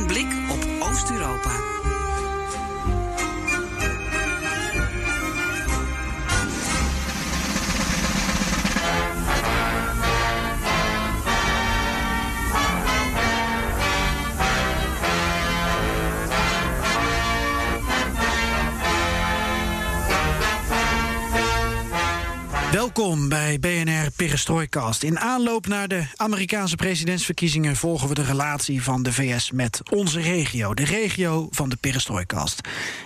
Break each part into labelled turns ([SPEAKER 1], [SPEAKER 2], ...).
[SPEAKER 1] Een blik op Oost-Europa.
[SPEAKER 2] Welkom bij BNR Perestroikast. In aanloop naar de Amerikaanse presidentsverkiezingen volgen we de relatie van de VS met onze regio, de regio van de Perestroikast.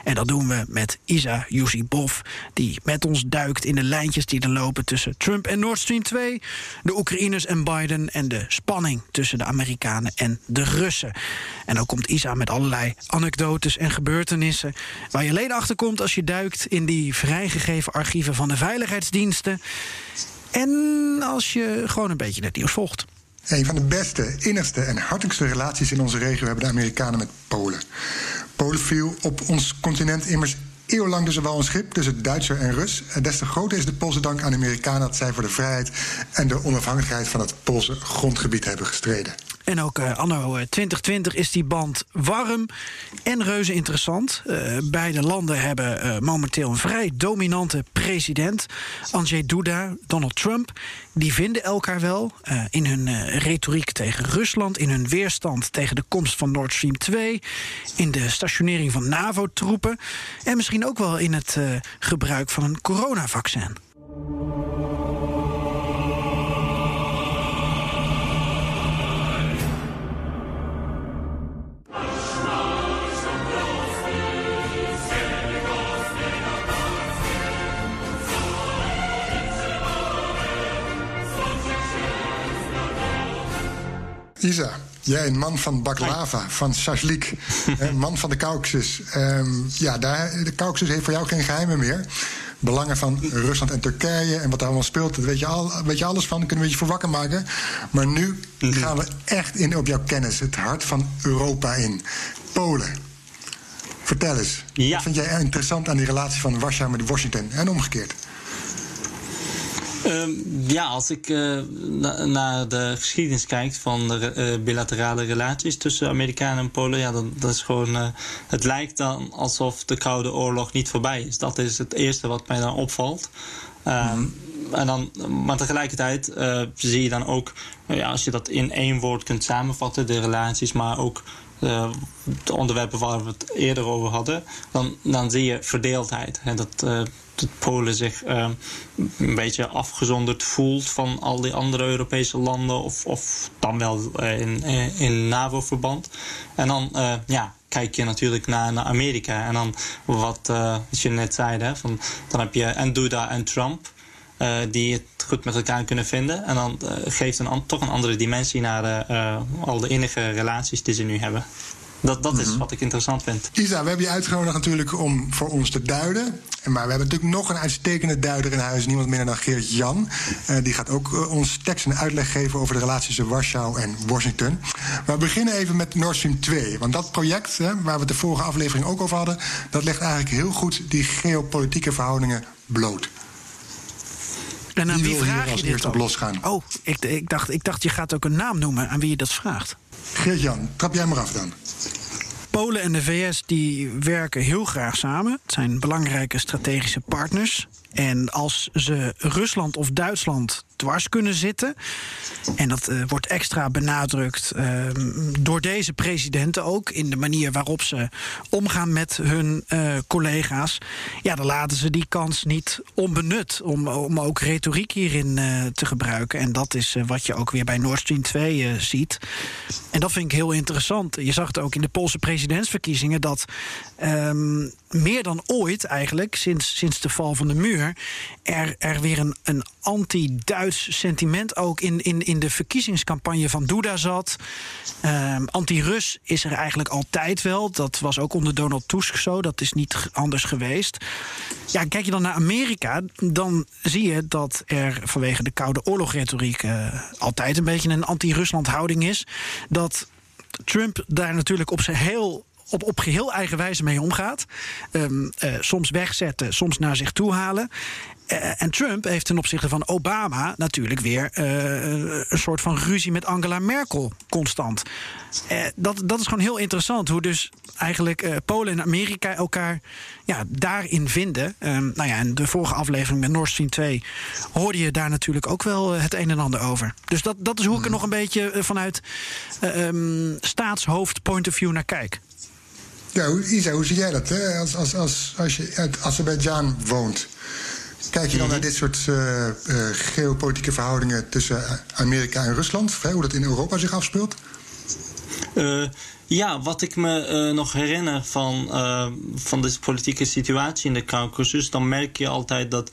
[SPEAKER 2] En dat doen we met Isa Yusibov, die met ons duikt in de lijntjes die er lopen tussen Trump en Nord Stream 2, de Oekraïners en Biden en de spanning tussen de Amerikanen en de Russen. En dan komt Isa met allerlei anekdotes en gebeurtenissen waar je alleen achter komt als je duikt in die vrijgegeven archieven van de veiligheidsdiensten. En als je gewoon een beetje het nieuws volgt.
[SPEAKER 3] Een van de beste, innigste en hartelijkste relaties in onze regio hebben de Amerikanen met Polen. Polen viel op ons continent immers eeuwenlang dus wel een schip tussen Duitser en Rus. En des te groter is de Poolse dank aan de Amerikanen dat zij voor de vrijheid en de onafhankelijkheid van het Poolse grondgebied hebben gestreden.
[SPEAKER 2] En ook uh, anno 2020 is die band warm en reuze interessant. Uh, beide landen hebben momenteel een vrij dominante president. Andrzej Duda, Donald Trump. Die vinden elkaar wel in hun retoriek tegen Rusland... in hun weerstand tegen de komst van Nord Stream 2... in de stationering van NAVO-troepen... en misschien ook wel in het gebruik van een coronavaccin.
[SPEAKER 3] Isa, jij een man van baklava, van shashlik, een man van de Caucasus. Um, ja, daar, de Caucasus heeft voor jou geen geheimen meer. Belangen van Rusland en Turkije en wat daar allemaal speelt, daar weet je, al, weet je alles van, kunnen we je voor wakker maken. Maar nu gaan we echt in op jouw kennis, het hart van Europa in. Polen. Vertel eens,
[SPEAKER 4] Ja.
[SPEAKER 3] wat vind jij interessant aan die relatie van Warschau met Washington en omgekeerd?
[SPEAKER 4] Ehm, ja, als ik eh, na- naar de geschiedenis kijk van de eh, bilaterale relaties tussen Amerikanen en Polen, ja, dan dat is gewoon. eh, het lijkt dan alsof de Koude Oorlog niet voorbij is. Dat is het eerste wat mij dan opvalt. Ehm, en dan, maar tegelijkertijd zie je dan ook, nou ja, als je dat in één woord kunt samenvatten, de relaties, maar ook eh, de onderwerpen waar we het eerder over hadden, dan, dan zie je verdeeldheid. En dat Polen zich eh, een beetje afgezonderd voelt van al die andere Europese landen, of, of dan wel eh, in, in, in NAVO-verband. En dan eh, ja, kijk je natuurlijk naar, naar Amerika. En dan wat als je net zei, hè, van, dan heb je en Duda en Trump. Die het goed met elkaar kunnen vinden. En dan geeft een toch een andere dimensie naar uh, al de innige relaties die ze nu hebben. Dat, dat is wat ik interessant vind.
[SPEAKER 3] Isa, we hebben je uitgenodigd natuurlijk om voor ons te duiden. Maar we hebben natuurlijk nog een uitstekende duider in huis. Niemand minder dan Geert Jan. Uh, die gaat ook uh, ons tekst en uitleg geven over de relatie tussen Warschau en Washington. Maar we beginnen even met Nord Stream 2. Want dat project, hè, waar we het de vorige aflevering ook over hadden... dat legt eigenlijk heel goed die geopolitieke verhoudingen bloot.
[SPEAKER 2] En aan wie,
[SPEAKER 3] wil hier
[SPEAKER 2] vraag
[SPEAKER 3] als
[SPEAKER 2] je dit
[SPEAKER 3] eerste op losgaan?
[SPEAKER 2] Oh, ik, ik, dacht, ik dacht je gaat ook een naam noemen aan wie je dat vraagt.
[SPEAKER 3] Geert-Jan, trap jij maar af dan.
[SPEAKER 2] Polen en de VS die werken heel graag samen. Het zijn belangrijke strategische partners. En als ze Rusland of Duitsland dwars kunnen zitten. En dat uh, wordt extra benadrukt uh, door deze presidenten ook. In de manier waarop ze omgaan met hun uh, collega's. Ja, dan laten ze die kans niet onbenut. Om, om ook retoriek hierin eh, te gebruiken. En dat is eh, wat je ook weer bij Nord Stream 2 eh, ziet. En dat vind ik heel interessant. Je zag het ook in de Poolse presidentsverkiezingen. Dat um, meer dan ooit eigenlijk, sinds, sinds de val van de muur. er, er weer een, een anti-Duits sentiment ook in, in, in de verkiezingscampagne van Duda zat. Ehm, Anti-Rus is er eigenlijk altijd wel. Dat was ook onder Donald Tusk zo. Dat is niet anders geweest. Ja, kijk je dan naar Amerika, dan zie je dat er vanwege de Koude Oorlogretoriek uh, altijd een beetje een anti-Rusland houding is. Dat Trump daar natuurlijk op zijn heel op, op geheel eigen wijze mee omgaat. Um, uh, soms wegzetten, soms naar zich toe halen. Uh, en Trump heeft ten opzichte van Obama natuurlijk weer uh, een soort van ruzie met Angela Merkel constant. dat, dat is gewoon heel interessant. Hoe dus eigenlijk Polen en Amerika elkaar ja, daarin vinden. Um, nou ja, en de vorige aflevering met Nord Stream 2 hoorde je daar natuurlijk ook wel het een en ander over. Dus dat, dat is hoe ik er nog een beetje vanuit um, staatshoofd point of view naar kijk.
[SPEAKER 3] Ja, Isa, hoe zie jij dat? Hè? Als, als, als, als je uit Azerbeidzjan woont, kijk je dan naar dit soort uh, uh, geopolitieke verhoudingen tussen Amerika en Rusland? Hoe dat in Europa zich afspeelt?
[SPEAKER 4] Uh, ja, wat ik me nog herinner van, van deze politieke situatie in de Caucasus, dan merk je altijd dat,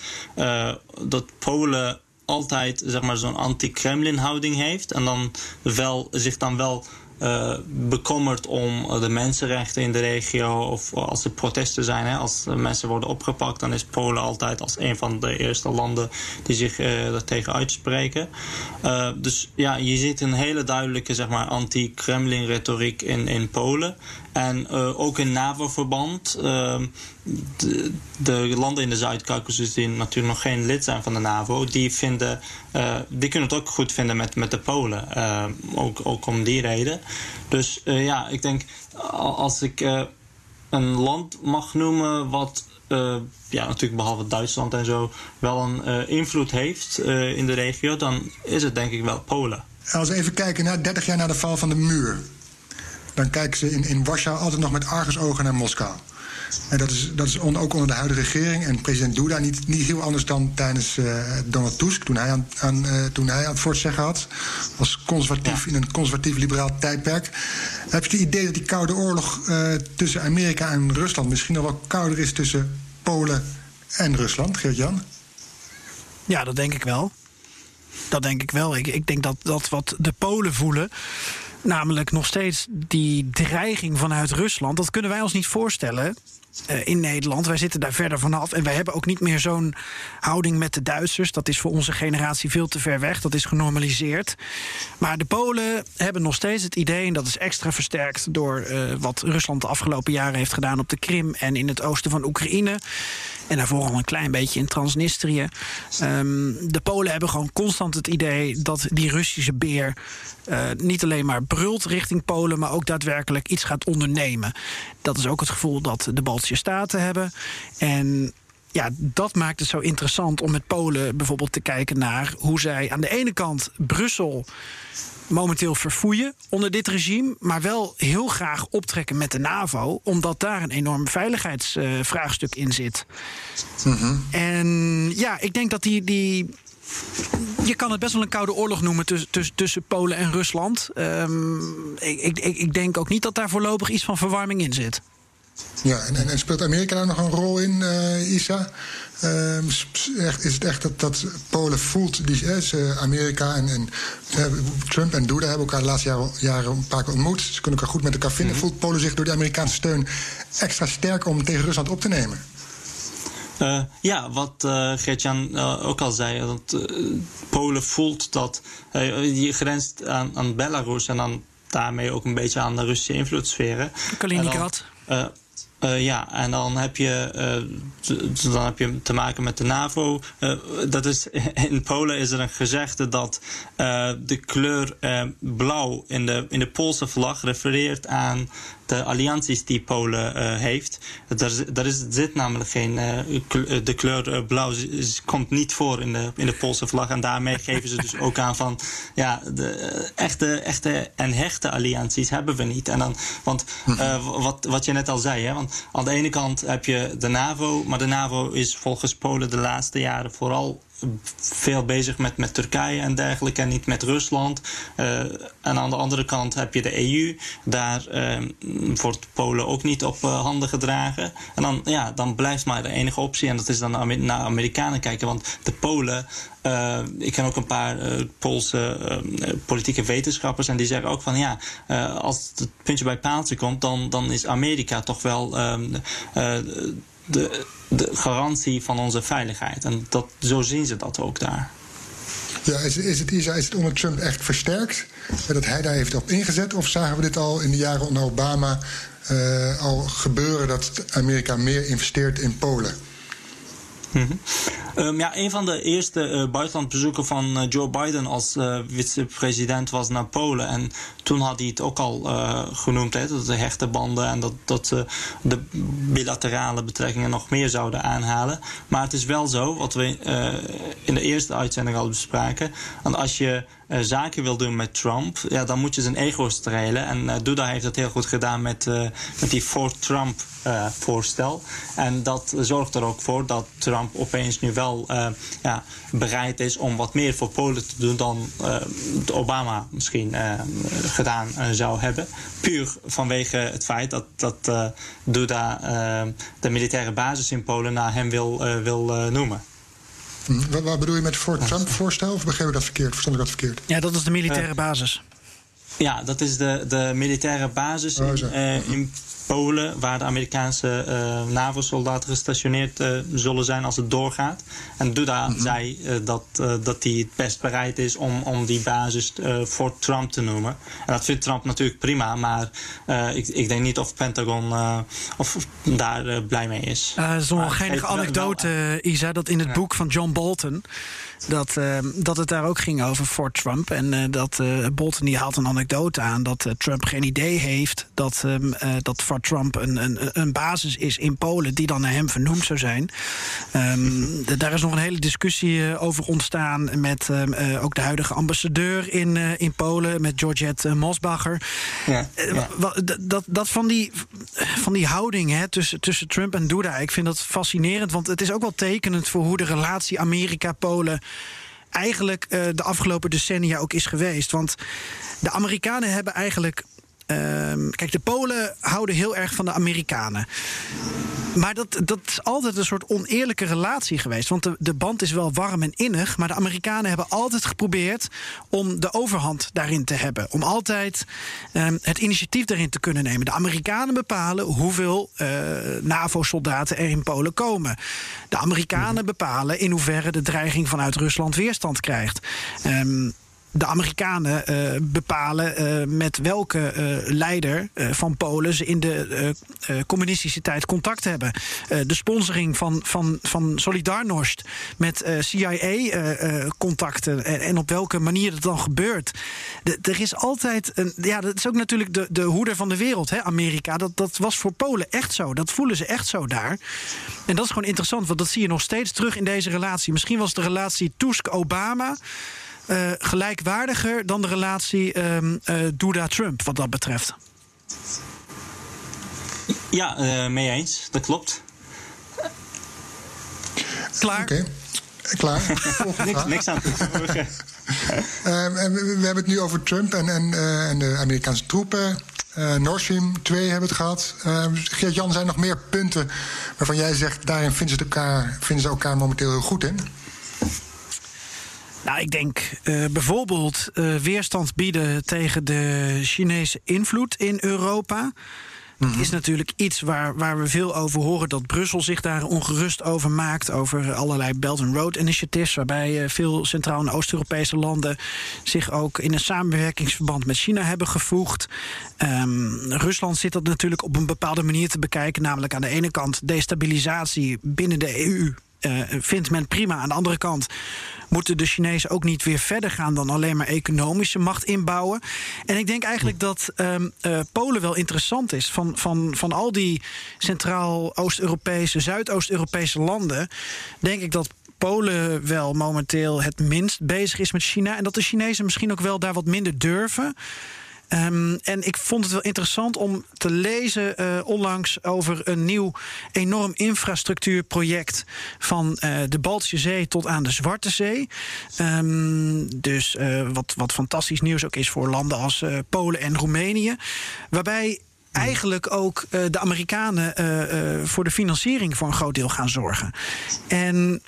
[SPEAKER 4] dat Polen altijd zeg maar, zo'n anti-Kremlin houding heeft. En dan wel, zich dan wel uh, bekommerd om de mensenrechten in de regio. Of als er protesten zijn, hè, als mensen worden opgepakt, dan is Polen altijd als een van de eerste landen die zich uh, daartegen uitspreken. Dus ja, je ziet een hele duidelijke zeg maar, anti-Kremlin-retoriek in, in Polen. En ook in NAVO-verband. De, de, landen in de Zuid-Caucasus die natuurlijk nog geen lid zijn van de NAVO, die, vinden, uh, die kunnen het ook goed vinden met, met de Polen. ook, ook om die reden. Dus ja, ik denk als ik een land mag noemen wat ja, natuurlijk behalve Duitsland en zo, wel een invloed heeft in de regio, dan is het denk ik wel Polen.
[SPEAKER 3] Als we even kijken naar 30 jaar na de val van de muur dan kijken ze in, in Warschau altijd nog met argusogen naar Moskou. En dat is, dat is on, ook onder de huidige regering en president Duda niet, niet heel anders dan tijdens uh, Donald Tusk, toen hij aan, aan, uh, toen hij aan het voortzeggen had. Als conservatief in een conservatief-liberaal tijdperk. Heb je het idee dat die Koude Oorlog uh, tussen Amerika en Rusland misschien nog wel kouder is tussen Polen en Rusland, Geert-Jan?
[SPEAKER 2] Ja, dat denk ik wel. Dat denk ik wel. Ik, ik denk dat, dat wat de Polen voelen Namelijk nog steeds die dreiging vanuit Rusland. Dat kunnen wij ons niet voorstellen. Uh, in Nederland. Wij zitten daar verder vanaf. En wij hebben ook niet meer zo'n houding met de Duitsers. Dat is voor onze generatie veel te ver weg. Dat is genormaliseerd. Maar de Polen hebben nog steeds het idee, en dat is extra versterkt door uh, wat Rusland de afgelopen jaren heeft gedaan op de Krim en in het oosten van Oekraïne. En daarvoor al een klein beetje in Transnistrië. Um, de Polen hebben gewoon constant het idee dat die Russische beer uh, niet alleen maar brult richting Polen, maar ook daadwerkelijk iets gaat ondernemen. Dat is ook het gevoel dat de Baltische Staten hebben. En ja, dat maakt het zo interessant om met Polen bijvoorbeeld te kijken naar hoe zij aan de ene kant Brussel momenteel verfoeien onder dit regime, maar wel heel graag optrekken met de NAVO, omdat daar een enorm veiligheidsvraagstuk in zit. Mm -hmm. En ja, ik denk dat die, die. Je kan het best wel een koude oorlog noemen tussen, tussen, tussen Polen en Rusland. Um, ik, ik, ik denk ook niet dat daar voorlopig iets van verwarming in zit.
[SPEAKER 3] Ja, en, en, speelt Amerika daar nog een rol in, uh, Isa? Uh, echt, is het echt dat, dat Polen voelt, die, uh, Amerika en, en Trump en Duda hebben elkaar de laatste jaren, jaren een paar keer ontmoet. Ze kunnen elkaar goed met elkaar vinden. Mm. Voelt Polen zich door de Amerikaanse steun extra sterk om tegen Rusland op te nemen?
[SPEAKER 4] Uh, ja, wat uh, Geert-Jan uh, ook al zei, dat Polen voelt dat je grenst aan, aan Belarus en dan daarmee ook een beetje aan de Russische invloedssferen.
[SPEAKER 2] Kaliningrad.
[SPEAKER 4] Uh, ja, en dan heb, je, uh, dan heb je te maken met de NAVO. Uh, dat is, in Polen is er een gezegde dat de kleur blauw in de, in de Poolse vlag refereert aan de allianties die Polen uh, heeft. Daar, daar is, zit namelijk geen. Uh, de kleur blauw komt niet voor in de, in de Poolse vlag. En daarmee geven ze dus ook aan van. Ja, de echte, echte en hechte allianties hebben we niet. En dan, want wat, wat je net al zei, hè, want aan de ene kant heb je de NAVO. Maar de NAVO is volgens Polen de laatste jaren vooral veel bezig met, met Turkije en dergelijke en niet met Rusland. en aan de andere kant heb je de EU. Daar wordt Polen ook niet op handen gedragen. En dan, ja, dan blijft maar de enige optie en dat is dan naar Amerikanen kijken. Want de Polen uh, ik ken ook een paar uh, Poolse uh, politieke wetenschappers en die zeggen ook van ja, als het puntje bij paaltje komt, dan, dan is Amerika toch wel um, de, de garantie van onze veiligheid. En dat, zo zien ze dat ook daar.
[SPEAKER 3] Ja, is, is, het, is het onder Trump echt versterkt? Dat hij daar heeft op ingezet? Of zagen we dit al in de jaren onder Obama al gebeuren dat Amerika meer investeert in Polen?
[SPEAKER 4] Mm Um, ja, een van de eerste uh, buitenlandbezoeken van uh, Joe Biden als uh, vicepresident was naar Polen. En toen had hij het ook al genoemd, hè, dat de hechte banden en dat, dat ze de bilaterale betrekkingen nog meer zouden aanhalen. Maar het is wel zo, wat we in de eerste uitzending al bespraken. En als je uh, zaken wil doen met Trump, ja, dan moet je zijn ego strelen. En uh, Duda heeft dat heel goed gedaan met, uh, met die For Trump voorstel. En dat zorgt er ook voor dat Trump opeens nu wel ja, bereid is om wat meer voor Polen te doen dan Obama misschien gedaan zou hebben. Puur vanwege het feit dat, dat Duda de militaire basis in Polen naar hem wil, wil noemen.
[SPEAKER 3] Wat, wat, bedoel je met voor Trump-voorstel? Of begreep ik dat verkeerd? Verstond ik dat verkeerd?
[SPEAKER 2] Ja, dat is de militaire basis.
[SPEAKER 4] Ja, dat is de, de militaire basis oh, in, uh, in Polen, waar de Amerikaanse uh, NAVO-soldaten gestationeerd uh, zullen zijn als het doorgaat. En Duda mm -hmm. zei uh, dat, dat hij het best bereid is om, om die basis voor Trump te noemen. En dat vindt Trump natuurlijk prima, maar ik, ik denk niet of Pentagon of daar blij mee is.
[SPEAKER 2] Zo'n geinige anekdote, Isa, dat in het boek van John Bolton dat, uh, dat het daar ook ging over voor Trump. En uh, dat uh, Bolton die haalt een anekdote aan dat Trump geen idee heeft dat, um, dat voor Trump een, een, een basis is in Polen die dan naar hem vernoemd zou zijn. Um, daar is nog een hele discussie over ontstaan met um, ook de huidige ambassadeur in, in Polen, met Georgette Mosbacher. Ja, ja. dat, dat van die, van die houding hè, tussen, tussen Trump en Duda, ik vind dat fascinerend, want het is ook wel tekenend voor hoe de relatie Amerika-Polen eigenlijk uh, de afgelopen decennia ook is geweest. Want de Amerikanen hebben eigenlijk Ehm, kijk, de Polen houden heel erg van de Amerikanen. Maar dat, dat is altijd een soort oneerlijke relatie geweest. Want de, de band is wel warm en innig. Maar de Amerikanen hebben altijd geprobeerd om de overhand daarin te hebben. Om altijd um, het initiatief daarin te kunnen nemen. De Amerikanen bepalen hoeveel uh, NAVO-soldaten er in Polen komen. De Amerikanen bepalen in hoeverre de dreiging vanuit Rusland weerstand krijgt. Um, de Amerikanen uh, bepalen uh, met welke uh, leider van Polen ze in de communistische tijd contact hebben. de sponsoring van, van, van Solidarność met CIA-contacten en, en, op welke manier dat dan gebeurt. Er is altijd een. Ja, dat is ook natuurlijk de, de hoeder van de wereld, hè, Amerika. Dat, dat was voor Polen echt zo. Dat voelen ze echt zo daar. En dat is gewoon interessant, want dat zie je nog steeds terug in deze relatie. Misschien was de relatie Tusk-Obama. Uh, gelijkwaardiger dan de relatie um, uh, Duda-Trump, wat dat betreft.
[SPEAKER 4] Ja, uh, mee eens. Dat klopt.
[SPEAKER 2] Klaar?
[SPEAKER 3] Oké. Okay. Klaar.
[SPEAKER 4] niks, niks aan te voegen.
[SPEAKER 3] Ehm, we, we, hebben het nu over Trump en, en, en de Amerikaanse troepen. Uh, Nord Stream 2 hebben we het gehad. Uh, Geert-Jan, zijn er nog meer punten waarvan jij zegt... daarin vinden ze, elkaar, vinden ze elkaar momenteel heel goed in?
[SPEAKER 2] Nou, ik denk uh, bijvoorbeeld uh, weerstand bieden tegen de Chinese invloed in Europa. Dat mhm. is natuurlijk iets waar, waar we veel over horen dat Brussel zich daar ongerust over maakt. Over allerlei Belt and Road initiatives. Waarbij uh, veel Centraal- en Oost-Europese landen zich ook in een samenwerkingsverband met China hebben gevoegd. Um, Rusland zit dat natuurlijk op een bepaalde manier te bekijken. Namelijk aan de ene kant destabilisatie binnen de EU. Vindt men prima. Aan de andere kant moeten de Chinezen ook niet weer verder gaan dan alleen maar economische macht inbouwen. En ik denk eigenlijk dat um, uh, Polen wel interessant is. Van, van, van al die Centraal-Oost-Europese, Zuidoost-Europese landen, denk ik dat Polen wel momenteel het minst bezig is met China. En dat de Chinezen misschien ook wel daar wat minder durven. Ehm, en ik vond het wel interessant om te lezen uh, onlangs over een nieuw enorm infrastructuurproject van uh, de Baltische Zee tot aan de Zwarte Zee. Um, dus uh, wat, wat fantastisch nieuws ook is voor landen als Polen en Roemenië. Waarbij eigenlijk ook de Amerikanen voor de financiering voor een groot deel gaan zorgen. En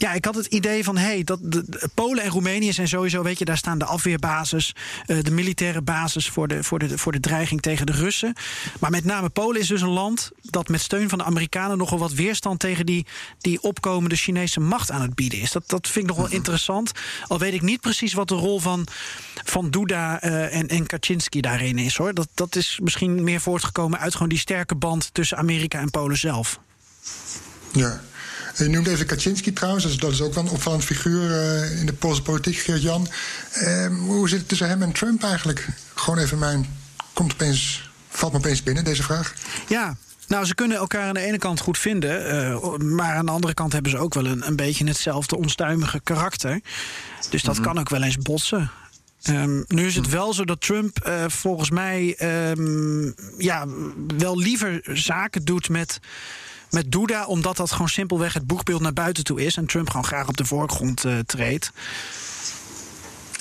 [SPEAKER 2] ja, ik had het idee van, hé, hey, dat de, de, Polen en Roemenië zijn sowieso, weet je, daar staan de afweerbasis, uh, de militaire basis voor de, voor, de, voor de dreiging tegen de Russen. Maar met name Polen is dus een land dat met steun van de Amerikanen nogal wat weerstand tegen die, die opkomende Chinese macht aan het bieden is. Dat, dat vind ik nog wel interessant. Al weet ik niet precies wat de rol van, van Duda uh, en, en Kaczynski daarin is hoor. Dat, dat is misschien meer voortgekomen uit gewoon die sterke band tussen Amerika en Polen zelf.
[SPEAKER 3] Ja. Je noemt even Kaczynski trouwens, dus dat is ook wel een opvallend figuur uh, in de Poolse politiek, Geert-Jan. Uh, hoe zit het tussen hem en Trump eigenlijk? Gewoon even mijn. Komt opeens, valt me opeens binnen deze vraag.
[SPEAKER 2] Ja, nou, ze kunnen elkaar aan de ene kant goed vinden, uh, maar aan de andere kant hebben ze ook wel een, een beetje hetzelfde onstuimige karakter. Dus dat mm -hmm. kan ook wel eens botsen. Um, nu is het wel zo dat Trump uh, volgens mij um, ja, wel liever zaken doet met met Duda, omdat dat gewoon simpelweg het boegbeeld naar buiten toe is en Trump gewoon graag op de voorgrond uh, treedt.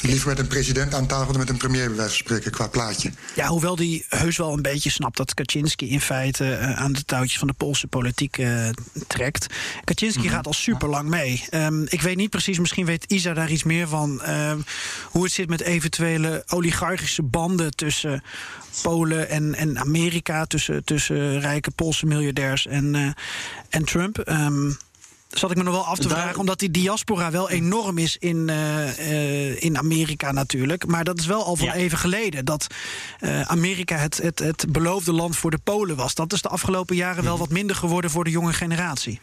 [SPEAKER 3] Liever met een president aan tafel dan met een premier, bij wijze van spreken, qua plaatje.
[SPEAKER 2] Ja, hoewel die heus wel een beetje snapt dat Kaczynski in feite uh, aan de touwtjes van de Poolse politiek uh, trekt. Kaczynski mm -hmm. gaat al super lang mee. Um, ik weet niet precies, misschien weet Isa daar iets meer van. Uh, hoe het zit met eventuele oligarchische banden tussen Polen en, en Amerika. Tussen, tussen rijke Poolse miljardairs en, uh, en Trump. Um, zat ik me nog wel af te vragen, Daar... omdat die diaspora wel enorm is in, uh, uh, in Amerika natuurlijk. Maar dat is wel al van ja. even geleden dat uh, Amerika het, het, het beloofde land voor de Polen was. Dat is de afgelopen jaren wel wat minder geworden voor de jonge generatie.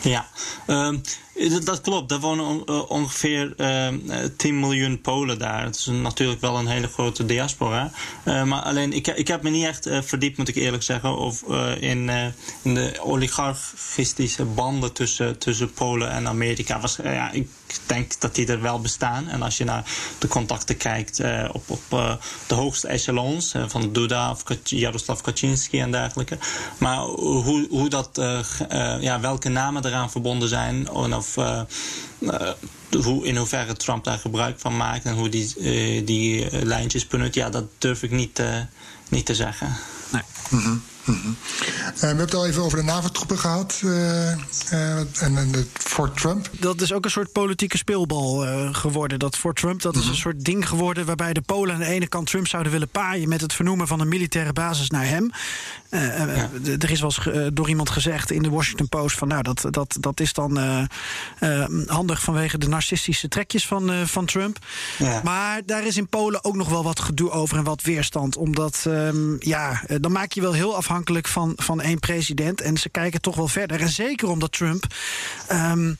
[SPEAKER 4] Ja, um, dat klopt. Er wonen on, uh, ongeveer uh, 10 miljoen Polen daar. Het is natuurlijk wel een hele grote diaspora. Uh, maar alleen, ik, ik heb me niet echt verdiept, moet ik eerlijk zeggen, of, in, in de oligarchistische banden tussen, tussen Polen en Amerika. Ja, ik denk dat die er wel bestaan. En als je naar de contacten kijkt op, op de hoogste echelons van Duda of Jaroslav Kaczynski en dergelijke. Maar hoe, hoe dat, ja, welke namen eraan verbonden zijn en of uh, uh, hoe, in hoeverre Trump daar gebruik van maakt en hoe die, uh, die lijntjes benut, ja, dat durf ik niet, niet te zeggen.
[SPEAKER 2] Nee.
[SPEAKER 3] Mm. Mm -hmm. we hebben het al even over de NAVO-troepen gehad uh, uh, en, en de Fort Trump.
[SPEAKER 2] Dat is ook een soort politieke speelbal geworden. Dat Fort Trump dat mm -hmm. is een soort ding geworden waarbij de Polen aan de ene kant Trump zouden willen paaien met het vernoemen van een militaire basis naar hem. Ja. Er is wel eens door iemand gezegd in de Washington Post van nou dat, dat, dat is dan handig vanwege de narcistische trekjes van, van Trump. Ja. Maar daar is in Polen ook nog wel wat gedoe over en wat weerstand. Omdat um, ja, dan maak je wel heel afhankelijk afhankelijk van, van één president. En ze kijken toch wel verder. En zeker omdat Trump um,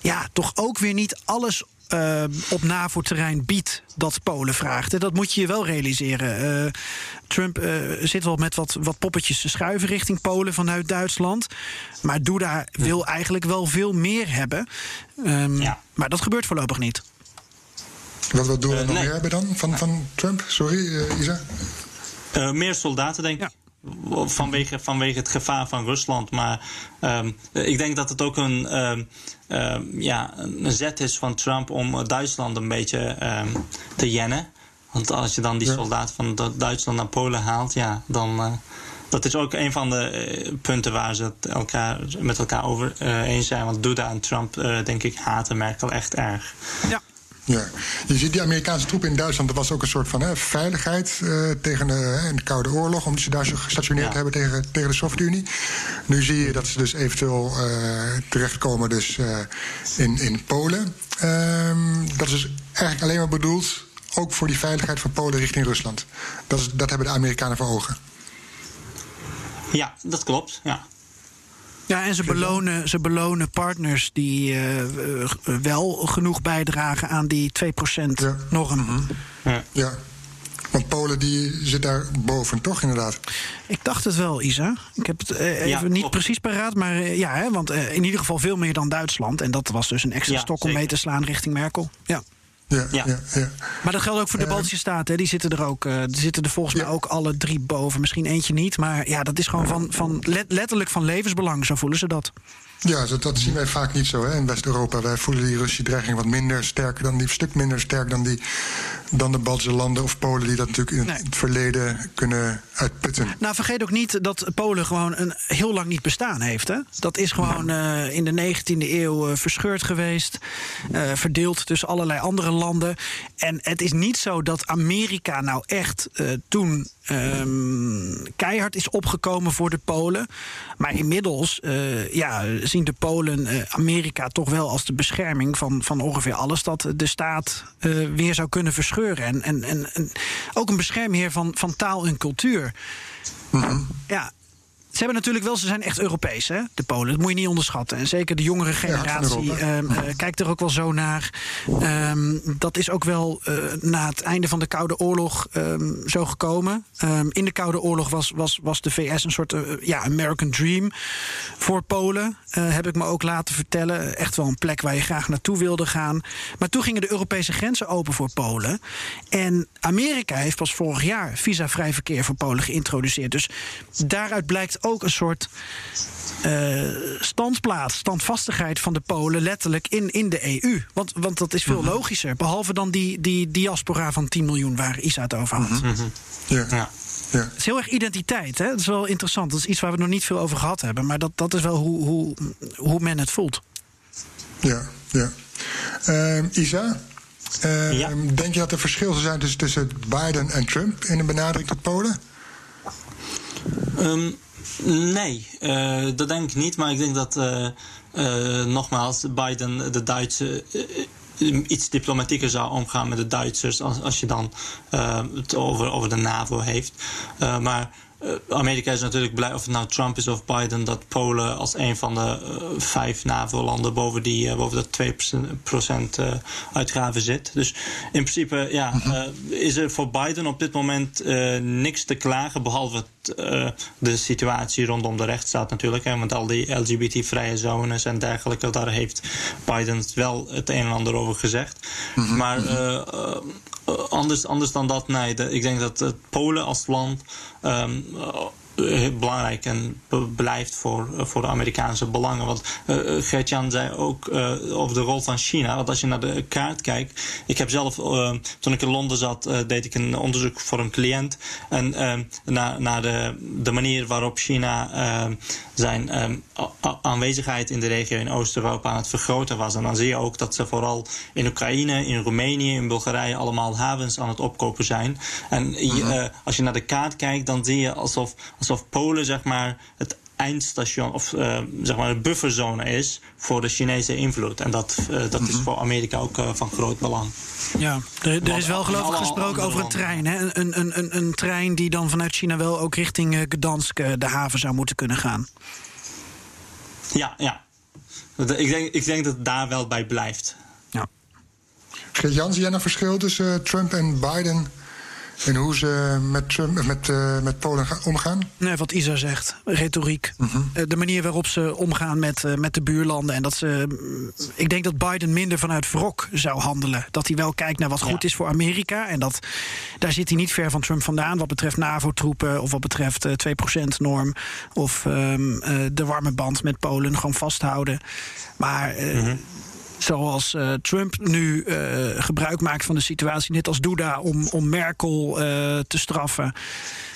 [SPEAKER 2] ja, toch ook weer niet alles uh, op NAVO-terrein biedt dat Polen vraagt. En dat moet je je wel realiseren. Uh, Trump uh, zit wel met wat, wat poppetjes te schuiven richting Polen vanuit Duitsland. Maar Duda wil eigenlijk wel veel meer hebben. Um, ja. Maar dat gebeurt voorlopig niet.
[SPEAKER 3] Wat wil Duda nog nee. meer hebben dan van, van Trump? Sorry, Isa?
[SPEAKER 4] meer soldaten, denk ik. Ja vanwege, vanwege het gevaar van Rusland. Maar um, ik denk dat het ook een, um, um, ja, een zet is van Trump om Duitsland een beetje te jennen. Want als je dan die soldaat van Duitsland naar Polen haalt, ja, dan. Uh, dat is ook een van de uh, punten waar ze het elkaar, met elkaar over uh, eens zijn. Want Duda en Trump, denk ik, haten Merkel echt erg.
[SPEAKER 2] Ja.
[SPEAKER 3] Ja, je ziet die Amerikaanse troepen in Duitsland, dat was ook een soort van hè, veiligheid uh, tegen de, de, Koude Oorlog, om ze daar zo gestationeerd ja. hebben tegen, tegen de Sovjet-Unie. Nu zie je dat ze dus eventueel uh, terechtkomen dus, uh, in, in Polen. Um, dat is dus eigenlijk alleen maar bedoeld, ook voor die veiligheid van Polen richting Rusland. Dat, is, dat hebben de Amerikanen voor ogen.
[SPEAKER 4] Ja, dat klopt, ja.
[SPEAKER 2] Ja, en ze belonen, ze belonen partners die uh, wel genoeg bijdragen aan die 2%-norm. Ja.
[SPEAKER 3] Mm -hmm. ja. ja. Want Polen die zit daar boven, toch inderdaad?
[SPEAKER 2] Ik dacht het wel, Isa. Ik heb het uh, even ja, niet op. precies paraat, maar uh, ja, hè, want uh, in ieder geval veel meer dan Duitsland. En dat was dus een extra ja, stok om zeker. mee te slaan richting Merkel. Ja.
[SPEAKER 3] Ja, ja.
[SPEAKER 4] Ja.
[SPEAKER 3] ja,
[SPEAKER 2] Maar dat geldt ook voor de Baltische Staten. hè. Die zitten er ook. eh, die zitten er volgens mij ook alle drie boven. Misschien eentje niet. Maar ja, dat is gewoon van, van let- letterlijk van levensbelang. Zo voelen ze dat.
[SPEAKER 3] Ja, dat, dat zien wij vaak niet zo hè, in West-Europa. Wij voelen die Russische dreiging wat minder sterk dan die, een stuk minder sterk dan, die, dan de Baltische landen of Polen, die dat natuurlijk in het,
[SPEAKER 2] Nee.
[SPEAKER 3] het verleden kunnen uitputten.
[SPEAKER 2] Nou, vergeet ook niet dat Polen gewoon een heel lang niet bestaan heeft. Hè? Dat is gewoon eh, in de 19e eeuw eh, verscheurd geweest. eh, verdeeld tussen allerlei andere landen. En het is niet zo dat Amerika nou echt toen ehm, keihard is opgekomen voor de Polen. Maar inmiddels ja, zien de Polen Amerika toch wel als de bescherming van, van ongeveer alles dat de staat weer zou kunnen En, en, en, en ook een beschermheer van, van taal en cultuur. Ja. Ze hebben natuurlijk wel, ze zijn echt Europees, hè, de Polen. Dat moet je niet onderschatten. En zeker de jongere generatie ehm, eh, kijkt er ook wel zo naar. Ehm, dat is ook wel eh, na het einde van de Koude Oorlog ehm, zo gekomen. In de Koude Oorlog was, was, was de VS een soort eh, ja, American Dream voor Polen. heb ik me ook laten vertellen. Echt wel een plek waar je graag naartoe wilde gaan. Maar toen gingen de Europese grenzen open voor Polen. En Amerika heeft pas vorig jaar visavrij verkeer voor Polen geïntroduceerd. Dus daaruit blijkt ook een soort eh, standplaats, standvastigheid van de Polen letterlijk in, in de EU. Want, want dat is veel logischer. Behalve dan die, die diaspora van 10 miljoen waar Isa het over had.
[SPEAKER 3] Ja,
[SPEAKER 4] Ja.
[SPEAKER 3] ja.
[SPEAKER 2] Het is heel erg identiteit. Hè? Dat is wel interessant. Dat is iets waar we nog niet veel over gehad hebben. Maar dat, dat is wel hoe, hoe, hoe men het voelt.
[SPEAKER 3] ja, ja. Ehm, Isa, ehm,
[SPEAKER 4] Ja.
[SPEAKER 3] denk je dat er verschil zou zijn tussen, tussen Biden en Trump in de benadering tot Polen?
[SPEAKER 4] Ehm, nee, eh, dat denk ik niet. Maar ik denk dat, eh, eh, nogmaals, Biden de Duitse. iets diplomatieker zou omgaan met de Duitsers als, als je dan het over, over de NAVO heeft. Maar Amerika is natuurlijk blij, of het nou Trump is of Biden, dat Polen als een van de eh, vijf NAVO-landen boven, die, eh, boven dat 2% eh, uitgaven zit. Dus in principe ja, eh, is er voor Biden op dit moment eh, niks te klagen, behalve het, eh, de situatie rondom de rechtsstaat natuurlijk. Hè, want al die LGBT-vrije zones en dergelijke, daar heeft Biden wel het een en ander over gezegd. Maar eh, eh, anders, anders dan dat, nee. De- ik denk dat eh, Polen als land ehm, eh, belangrijk en blijft voor, eh, voor de Amerikaanse belangen. Want eh, eh, Gert-Jan zei ook eh, over de rol van China. Want als je naar de kaart kijkt. Ik heb zelf, eh, toen ik in Londen zat, eh, deed ik een onderzoek voor een cliënt. En eh, naar, naar de, de manier waarop China eh, zijn eh, aanwezigheid in de regio in Oost-Europa aan het vergroten was. En dan zie je ook dat ze vooral in Oekraïne, in Roemenië, in Bulgarije allemaal havens aan het opkopen zijn. En je, eh, als je naar de kaart kijkt, dan zie je alsof, alsof Polen zeg maar het eindstation of eh, zeg maar een bufferzone is voor de Chinese invloed. En dat, eh, dat is voor Amerika ook eh, van groot belang.
[SPEAKER 2] Ja, er, er is wel geloof ik gesproken over een trein. Hè? Een, een, een, een trein die dan vanuit China wel ook richting Gdansk de haven zou moeten kunnen gaan.
[SPEAKER 4] Ja, ja. Ik denk, ik denk dat het daar wel bij blijft.
[SPEAKER 2] Ja.
[SPEAKER 3] Geert-Jan, zie jij een verschil tussen Trump en Biden... en hoe ze met, Trump, met, eh, met Polen gaan omgaan?
[SPEAKER 2] Nee, wat Isa zegt, retoriek. Eh, De manier waarop ze omgaan met, eh, met de buurlanden. En dat ze. mm, Ik denk dat Biden minder vanuit wrok zou handelen. Dat hij wel kijkt naar wat goed
[SPEAKER 4] Ja.
[SPEAKER 2] is voor Amerika. En dat, daar zit hij niet ver van Trump vandaan. Wat betreft NAVO-troepen of wat betreft eh 2%-norm. Of ehm, eh, de warme band met Polen gewoon vasthouden. Maar. eh, Zoals eh, Trump nu eh, gebruik maakt van de situatie, net als Duda, om, om Merkel eh, te straffen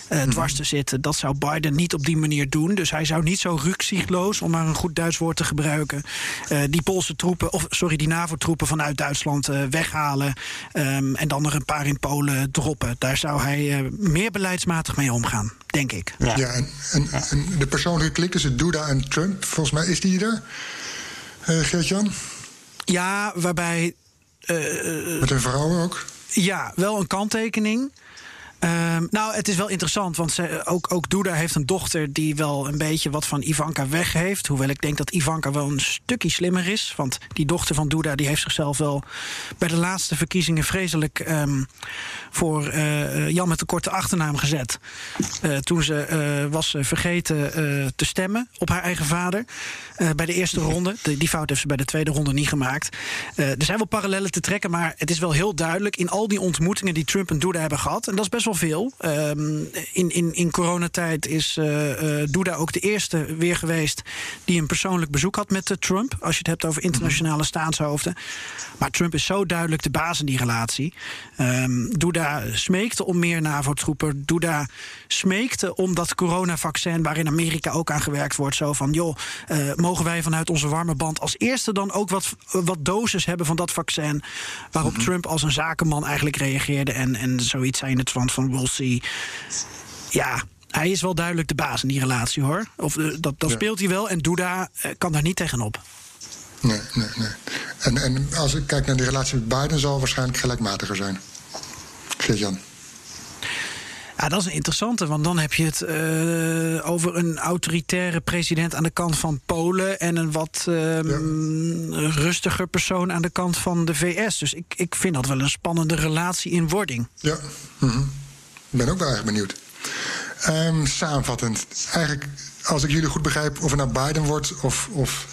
[SPEAKER 2] eh, dwars te zitten. Dat zou Biden niet op die manier doen. Dus hij zou niet zo rukzichtloos, om maar een goed Duits woord te gebruiken, eh, die Poolse troepen, of sorry, die NAVO-troepen vanuit Duitsland eh, weghalen. ehm, en dan er een paar in Polen droppen. Daar zou hij eh, meer beleidsmatig mee omgaan, denk ik.
[SPEAKER 4] Ja.
[SPEAKER 3] Ja, en, en, en de persoonlijke klik tussen Duda en Trump, volgens mij is die er. Eh Geert-Jan?
[SPEAKER 2] Ja, waarbij
[SPEAKER 3] Met hun vrouwen ook?
[SPEAKER 2] Ja, wel een kanttekening. Ehm, nou, het is wel interessant, want ze, ook, ook Duda heeft een dochter die wel een beetje wat van Ivanka weg heeft. Hoewel ik denk dat Ivanka wel een stukje slimmer is. Want die dochter van Duda die heeft zichzelf wel bij de laatste verkiezingen vreselijk ehm, voor uh, Jan met de korte achternaam gezet. Uh, toen ze uh, was vergeten te stemmen op haar eigen vader bij de eerste ronde. De, die fout heeft ze bij de tweede ronde niet gemaakt. er zijn wel parallellen te trekken, maar het is wel heel duidelijk in al die ontmoetingen die Trump en Duda hebben gehad. En dat is best wel veel. Um, in, in, in coronatijd is Duda ook de eerste weer geweest die een persoonlijk bezoek had met Trump. Als je het hebt over internationale staatshoofden. Maar Trump is zo duidelijk de baas in die relatie. Um, Duda smeekte om meer NAVO-troepen. Duda smeekte om dat coronavaccin, waar in Amerika ook aan gewerkt wordt, zo van: joh, uh, mogen wij vanuit onze warme band als eerste dan ook wat, wat doses hebben van dat vaccin? Waarop -hmm. Trump als een zakenman eigenlijk reageerde en, en zoiets zei in het van: van we'll see. Ja, hij is wel duidelijk de baas in die relatie hoor. Of uh, dat, dat ja. speelt hij wel en Duda uh, kan daar niet tegenop.
[SPEAKER 3] Nee, nee, nee. En, en als ik kijk naar die relatie met Biden, zal waarschijnlijk gelijkmatiger zijn. Geert-Jan.
[SPEAKER 2] Ja, dat is een interessante, want dan heb je het uh, over een autoritaire president aan de kant van Polen en een wat ja. rustiger persoon aan de kant van de VS. Dus ik, ik vind dat wel een spannende relatie in wording.
[SPEAKER 3] Ja, mm -hmm. Ben ook wel erg benieuwd. Um, samenvattend, eigenlijk als ik jullie goed begrijp, of het nou Biden wordt of, of,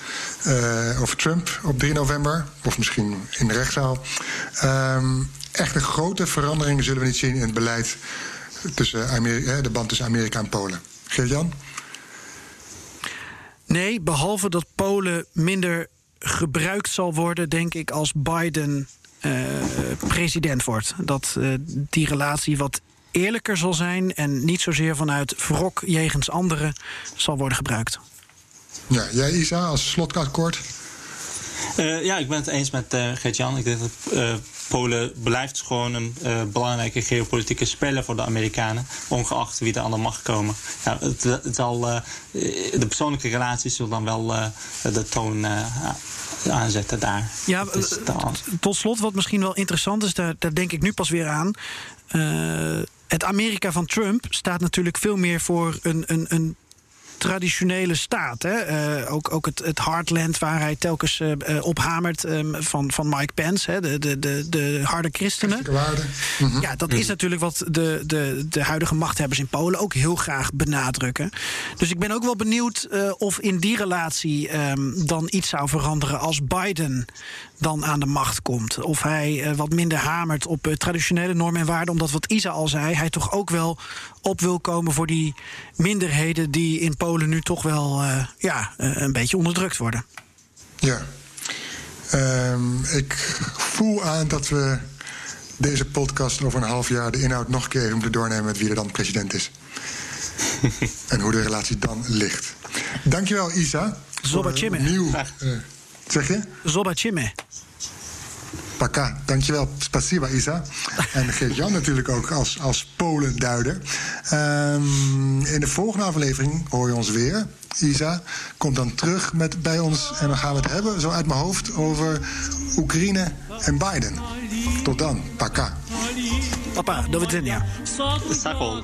[SPEAKER 3] uh, of Trump op 3 november, of misschien in de rechtszaal. Um, echt een grote verandering zullen we niet zien in het beleid tussen Amerika, de band tussen Amerika en Polen. Geert-Jan?
[SPEAKER 2] Nee, behalve dat Polen minder gebruikt zal worden, denk ik, als Biden uh, president wordt. Dat uh, die relatie wat eerlijker zal zijn en niet zozeer vanuit wrok jegens anderen zal worden gebruikt.
[SPEAKER 3] Ja, jij Isa, als slotakkoord?
[SPEAKER 4] Uh, ja, ik ben het eens met uh, Gert-Jan. Ik denk dat uh, Polen blijft gewoon een belangrijke geopolitieke speler voor de Amerikanen, ongeacht wie er aan de macht komen. Ja, het, het zal, de persoonlijke relaties zullen dan wel de toon aanzetten daar.
[SPEAKER 2] Ja, tot slot, wat misschien wel interessant is, daar, daar denk ik nu pas weer aan. Het Amerika van Trump staat natuurlijk veel meer voor een, een, een traditionele staat. Hè? Uh, ook ook het, het Heartland waar hij telkens uh, op hamert um, van, van Mike Pence, hè? De, de, de, de harde christenen.
[SPEAKER 3] Mm -hmm.
[SPEAKER 2] Ja, dat is natuurlijk wat de, de, de huidige machthebbers in Polen ook heel graag benadrukken. Dus ik ben ook wel benieuwd uh, of in die relatie um, dan iets zou veranderen als Biden dan aan de macht komt. Of hij wat minder hamert op traditionele normen en waarden, omdat wat Isa al zei, hij toch ook wel op wil komen voor die minderheden die in Polen nu toch wel uh, ja, uh, een beetje onderdrukt worden.
[SPEAKER 3] Ja, um, ik voel aan dat we deze podcast over een half jaar de inhoud nog een keer moeten doornemen met wie er dan president is. en hoe de relatie dan ligt. Dankjewel, Isa. Nieuw. Uh, zeg je?
[SPEAKER 2] Zobaczymy.
[SPEAKER 3] Paka, dankjewel. Spasiba, Isa. En Geert-Jan natuurlijk ook als, als Polenduider. Um, in de volgende aflevering hoor je ons weer. Isa komt dan terug met, bij ons en dan gaan we het hebben, zo uit mijn hoofd, over Oekraïne en Biden. Tot dan, paka.
[SPEAKER 2] Papa, do widzenia.
[SPEAKER 4] Sakol.